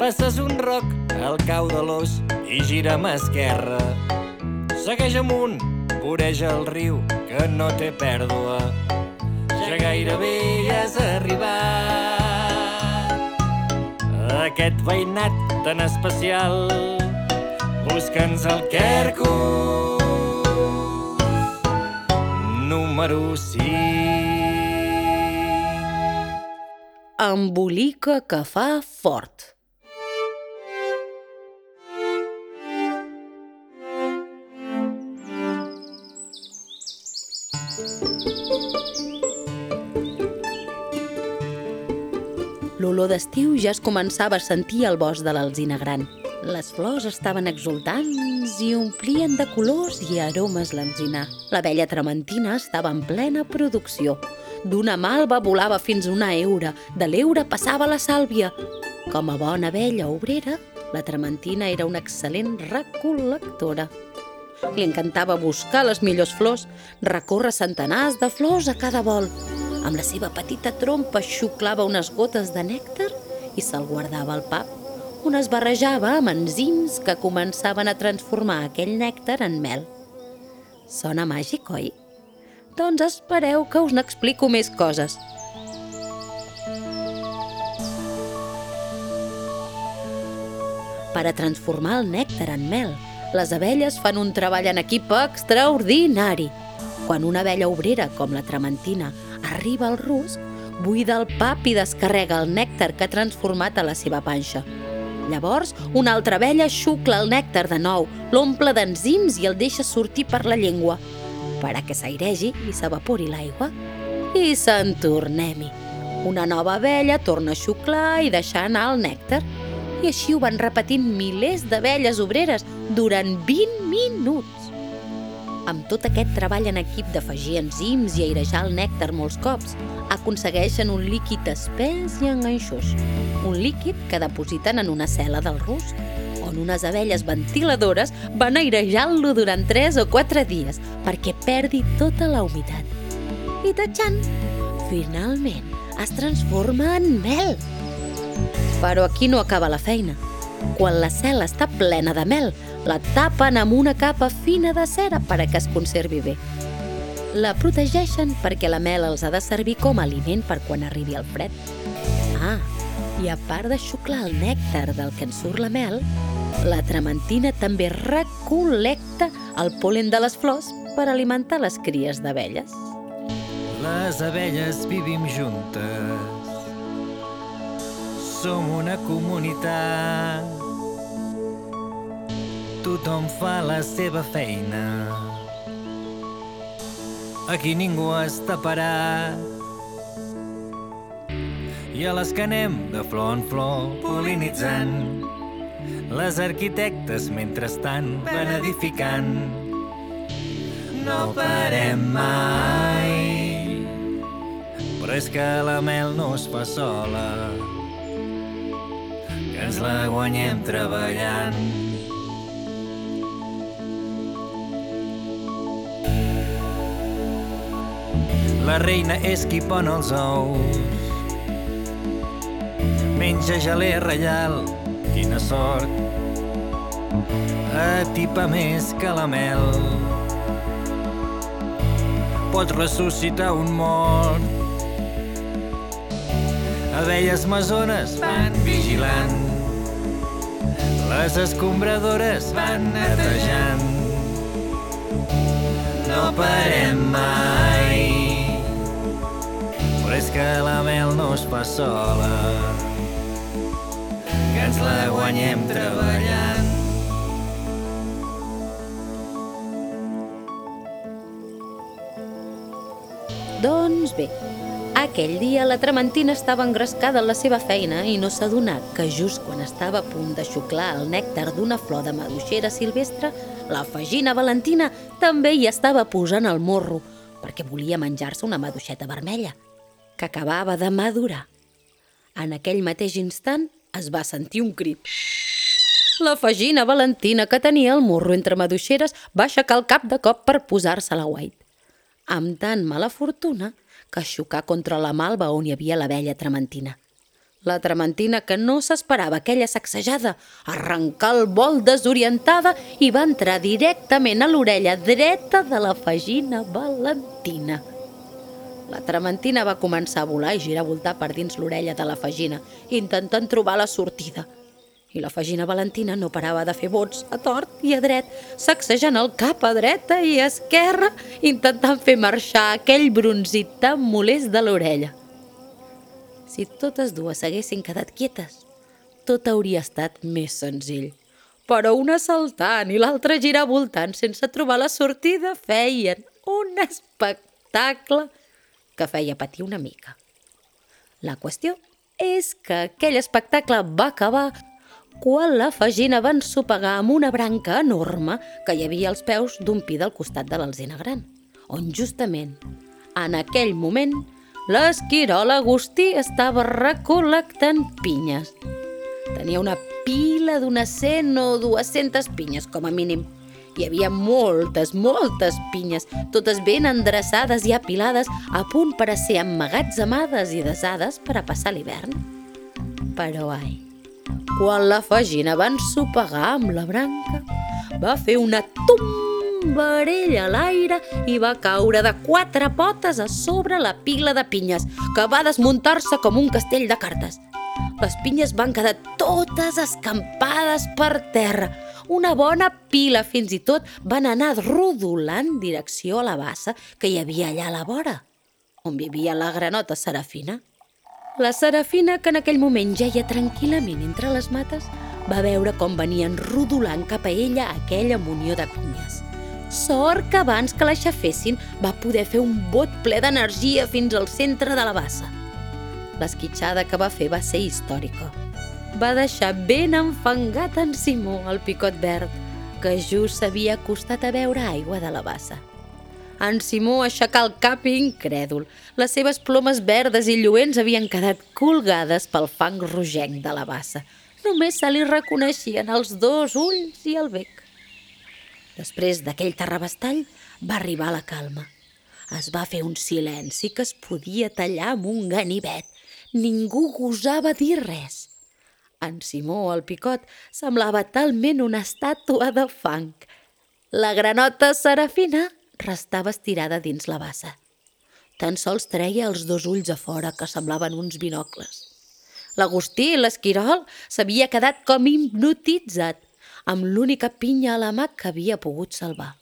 Passes un roc al cau de l'os i gira a esquerra. Segueix amunt, voreja el riu, que no té pèrdua. Ja gairebé hi has arribat. Aquest veïnat tan especial, busca'ns el Quercus. Número 5. Embolica que fa fort. L'olor d'estiu ja es començava a sentir al bosc de l'Alzina Gran. Les flors estaven exultants i omplien de colors i aromes l'alzinar. La vella trementina estava en plena producció. D'una malva volava fins una eura, de l'eura passava la sàlvia. Com a bona vella obrera, la trementina era una excel·lent recol·lectora. Li encantava buscar les millors flors, recórrer centenars de flors a cada vol. Amb la seva petita trompa xuclava unes gotes de nèctar i se'l guardava al pap, on es barrejava amb enzims que començaven a transformar aquell nèctar en mel. Sona màgic, oi? Doncs espereu que us n'explico més coses. Per a transformar el nèctar en mel, les abelles fan un treball en equip extraordinari. Quan una abella obrera, com la trementina, arriba al rusc, buida el pap i descarrega el nèctar que ha transformat a la seva panxa. Llavors, una altra abella xucla el nèctar de nou, l'omple d'enzims i el deixa sortir per la llengua, per a que s'airegi i s'evapori l'aigua. I se'n tornem-hi. Una nova abella torna a xuclar i deixar anar el nèctar. I així ho van repetint milers d'abelles obreres durant 20 minuts. Amb tot aquest treball en equip d'afegir enzims i airejar el nèctar molts cops, aconsegueixen un líquid espès i enganxós. Un líquid que depositen en una cel·la del rusc, on unes abelles ventiladores van airejant-lo durant 3 o 4 dies perquè perdi tota la humitat. I tatxant, finalment es transforma en mel. Però aquí no acaba la feina. Quan la cel·la està plena de mel, la tapen amb una capa fina de cera per a que es conservi bé. La protegeixen perquè la mel els ha de servir com a aliment per quan arribi el fred. Ah, i a part de xuclar el nèctar del que en surt la mel, la trementina també recol·lecta el polen de les flors per alimentar les cries d'abelles. Les abelles vivim juntes. Som una comunitat. Tothom fa la seva feina. Aquí ningú està parat. I a les que anem de flor en flor polinitzant. Les arquitectes, mentrestant, van edificant. No parem mai. Però és que la mel no es fa sola. Ens la guanyem treballant. La reina és qui pon els ous. Menja gelé reial, quina sort. Atipa més que la mel. Pot ressuscitar un mort. Abelles masones van vigilant. Les escombradores van netejant. No parem mai. Però és que la mel no es fa sola. Que ens la guanyem treballant. Doncs bé, aquell dia la trementina estava engrescada en la seva feina i no s'adonà que just quan estava a punt de xuclar el nèctar d'una flor de maduixera silvestre, la fagina Valentina també hi estava posant el morro perquè volia menjar-se una maduixeta vermella que acabava de madurar. En aquell mateix instant es va sentir un crit. La fagina Valentina, que tenia el morro entre maduixeres, va aixecar el cap de cop per posar-se la guait. Amb tan mala fortuna que xocà contra la malva on hi havia la vella trementina. La trementina, que no s'esperava aquella sacsejada, arrencà el vol desorientada i va entrar directament a l'orella dreta de la fagina Valentina. La trementina va començar a volar i girar a voltar per dins l'orella de la fagina, intentant trobar la sortida. I la fagina Valentina no parava de fer bots a tort i a dret, sacsejant el cap a dreta i a esquerra, intentant fer marxar aquell bronzit tan molest de l'orella. Si totes dues s'haguessin quedat quietes, tot hauria estat més senzill. Però una saltant i l'altra girar voltant sense trobar la sortida feien un espectacle que feia patir una mica. La qüestió és que aquell espectacle va acabar quan la fagina va ensopegar amb una branca enorme que hi havia als peus d'un pi del costat de l'alzina gran, on justament, en aquell moment, l'esquirol Agustí estava recol·lectant pinyes. Tenia una pila d'unes 100 o 200 pinyes, com a mínim. Hi havia moltes, moltes pinyes, totes ben endreçades i apilades, a punt per a ser emmagatzemades i desades per a passar l'hivern. Però, ai, quan la fagina va ensopegar amb la branca, va fer una tum varell a l'aire i va caure de quatre potes a sobre la pila de pinyes, que va desmuntar-se com un castell de cartes. Les pinyes van quedar totes escampades per terra. Una bona pila, fins i tot, van anar rodolant direcció a la bassa que hi havia allà a la vora, on vivia la granota Serafina. La Serafina, que en aquell moment jaia tranquil·lament entre les mates, va veure com venien rodolant cap a ella aquella munió de pinyes. Sort que abans que l'aixafessin va poder fer un bot ple d'energia fins al centre de la bassa. L'esquitxada que va fer va ser històrica. Va deixar ben enfangat en Simó, el picot verd, que just s'havia acostat a veure aigua de la bassa. En Simó aixecà el cap incrèdul. Les seves plomes verdes i lluents havien quedat colgades pel fang rogenc de la bassa. Només se li reconeixien els dos ulls i el bec. Després d'aquell terrabastall va arribar la calma. Es va fer un silenci que es podia tallar amb un ganivet. Ningú gosava dir res. En Simó, el picot, semblava talment una estàtua de fang. La granota serafina restava estirada dins la bassa. Tan sols treia els dos ulls a fora, que semblaven uns binocles. L'Agustí, l'esquirol, s'havia quedat com hipnotitzat amb l'única pinya a la mà que havia pogut salvar.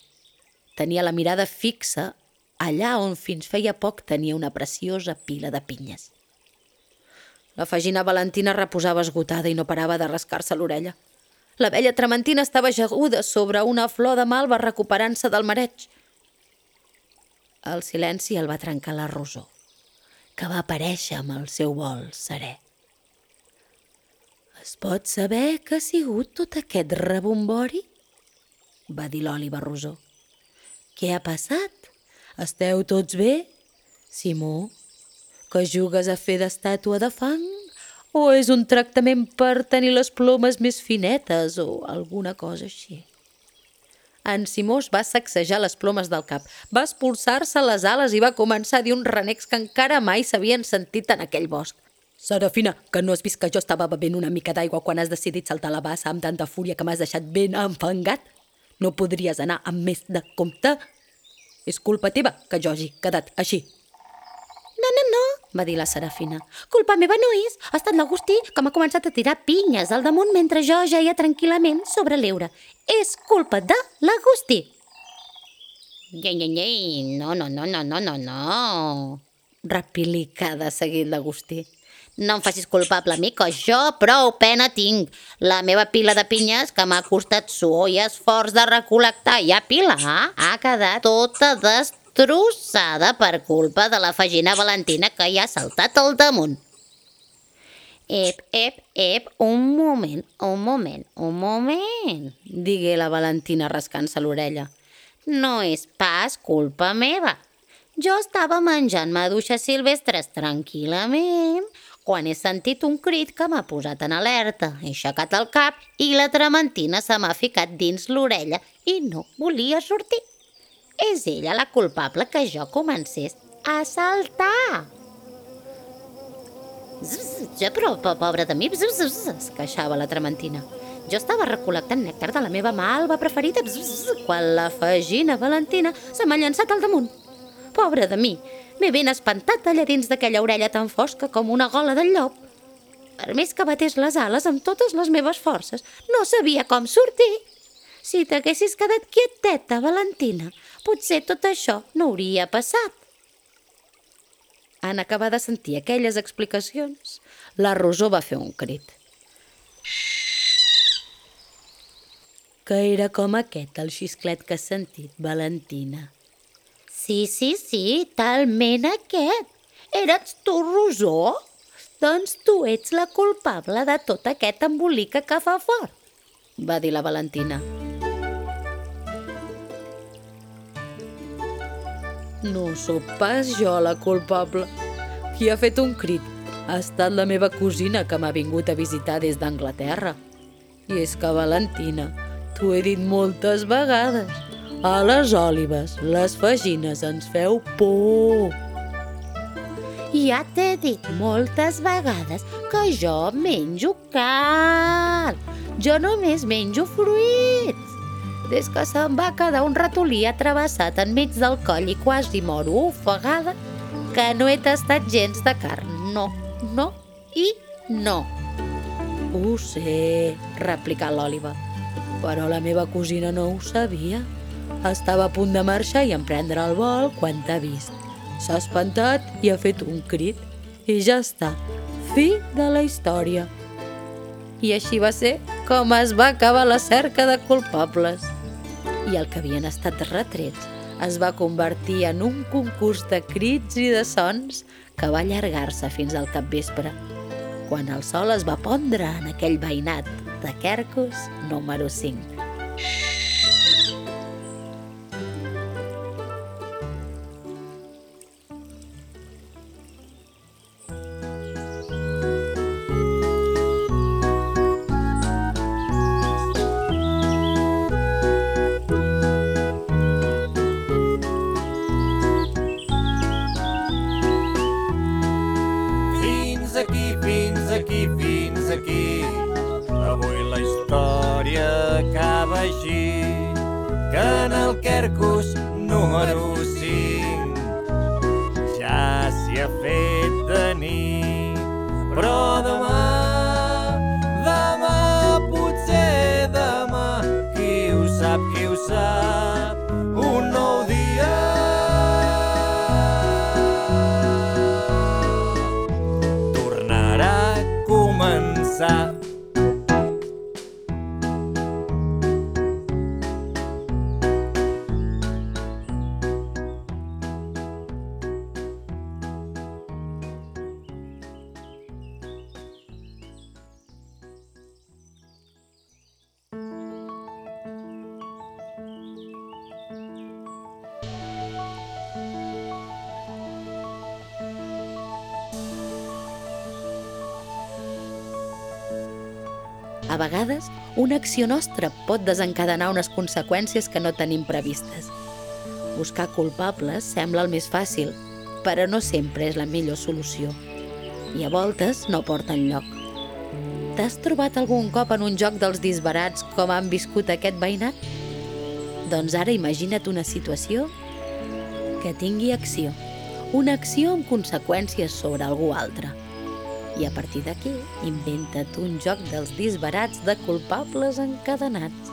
Tenia la mirada fixa allà on fins feia poc tenia una preciosa pila de pinyes. La fagina Valentina reposava esgotada i no parava de rascar-se l'orella. La vella trementina estava ajaguda sobre una flor de malva recuperant-se del mareig. El silenci el va trencar la rosó, que va aparèixer amb el seu vol serè. Es pot saber que ha sigut tot aquest rebombori? va dir l'Òliva Rosó. Què ha passat? Esteu tots bé? Simó, que jugues a fer d'estàtua de fang? O és un tractament per tenir les plomes més finetes o alguna cosa així? En Simó es va sacsejar les plomes del cap, va expulsar-se les ales i va començar a dir uns renecs que encara mai s'havien sentit en aquell bosc. Serafina, que no has vist que jo estava bevent una mica d'aigua quan has decidit saltar la bassa amb tanta fúria que m'has deixat ben enfangat? No podries anar amb més de compte? És culpa teva que jo hagi quedat així. No, no, no, va dir la Serafina. Culpa meva no és. Ha estat l'Agustí que m'ha començat a tirar pinyes al damunt mentre jo jaia tranquil·lament sobre l'eure. És culpa de l'Agustí. Ei, ei, ei, no, no, no, no, no, no, no. Repilicà de seguit l'Agustí. No em facis culpable a mi, que jo prou pena tinc. La meva pila de pinyes, que m'ha costat suor i esforç de recol·lectar i apilar, ha quedat tota destrossada per culpa de la fagina valentina que hi ha saltat al damunt. Ep, ep, ep, un moment, un moment, un moment, digué la Valentina rascant-se l'orella. No és pas culpa meva. Jo estava menjant maduixes silvestres tranquil·lament quan he sentit un crit que m'ha posat en alerta. He aixecat el cap i la trementina se m'ha ficat dins l'orella i no volia sortir. És ella la culpable que jo comencés a saltar. Zzz, però, po- pobra de mi, es queixava la trementina. Jo estava recol·lectant nèctar de la meva malva preferida quan la fagina Valentina se m'ha llançat al damunt. Pobra de mi, m'he ben espantat allà dins d'aquella orella tan fosca com una gola del llop. Per més que batés les ales amb totes les meves forces, no sabia com sortir. Si t'haguessis quedat quieteta, Valentina, potser tot això no hauria passat. En acabar de sentir aquelles explicacions, la Rosó va fer un crit. Que era com aquest el xisclet que has sentit, Valentina. Sí, sí, sí, talment aquest. Eres tu, Rosó? Doncs tu ets la culpable de tot aquest embolica que fa fort, va dir la Valentina. No sóc pas jo la culpable. Qui ha fet un crit ha estat la meva cosina que m'ha vingut a visitar des d'Anglaterra. I és que, Valentina, t'ho he dit moltes vegades. A les òlives, les fagines ens feu por. Ja t'he dit moltes vegades que jo menjo carn. Jo només menjo fruits. Des que se'm va quedar un ratolí atrevessat enmig del coll i quasi moro ofegada, que no he tastat gens de carn. No, no i no. Ho sé, replicà l'Òliva, però la meva cosina no ho sabia. Estava a punt de marxar i emprendre el vol quan t'ha vist. S'ha espantat i ha fet un crit. I ja està. Fi de la història. I així va ser com es va acabar la cerca de culpables. I el que havien estat retrets es va convertir en un concurs de crits i de sons que va allargar-se fins al capvespre, quan el sol es va pondre en aquell veïnat de Quercus número 5. Aquí, fins aquí, fins aquí. Avui la història acaba així. Que en el Quercus número 5 ja s'hi ha fet de nit. Però demà, A vegades, una acció nostra pot desencadenar unes conseqüències que no tenim previstes. Buscar culpables sembla el més fàcil, però no sempre és la millor solució. I a voltes no porta enlloc. T'has trobat algun cop en un joc dels disbarats com han viscut aquest veïnat? Doncs ara imagina't una situació que tingui acció. Una acció amb conseqüències sobre algú altre. I a partir d'aquí, inventa't un joc dels disbarats de culpables encadenats.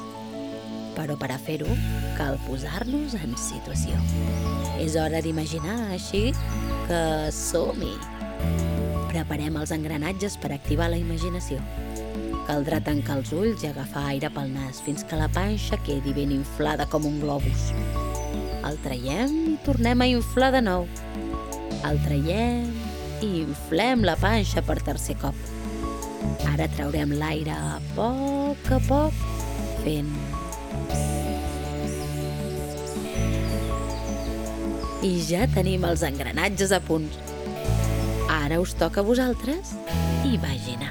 Però per a fer-ho, cal posar-nos en situació. És hora d'imaginar, així que som-hi. Preparem els engranatges per activar la imaginació. Caldrà tancar els ulls i agafar aire pel nas fins que la panxa quedi ben inflada com un globus. El traiem i tornem a inflar de nou. El traiem i inflem la panxa per tercer cop. Ara traurem l'aire a poc a poc, fent... I ja tenim els engranatges a punt. Ara us toca a vosaltres imaginar.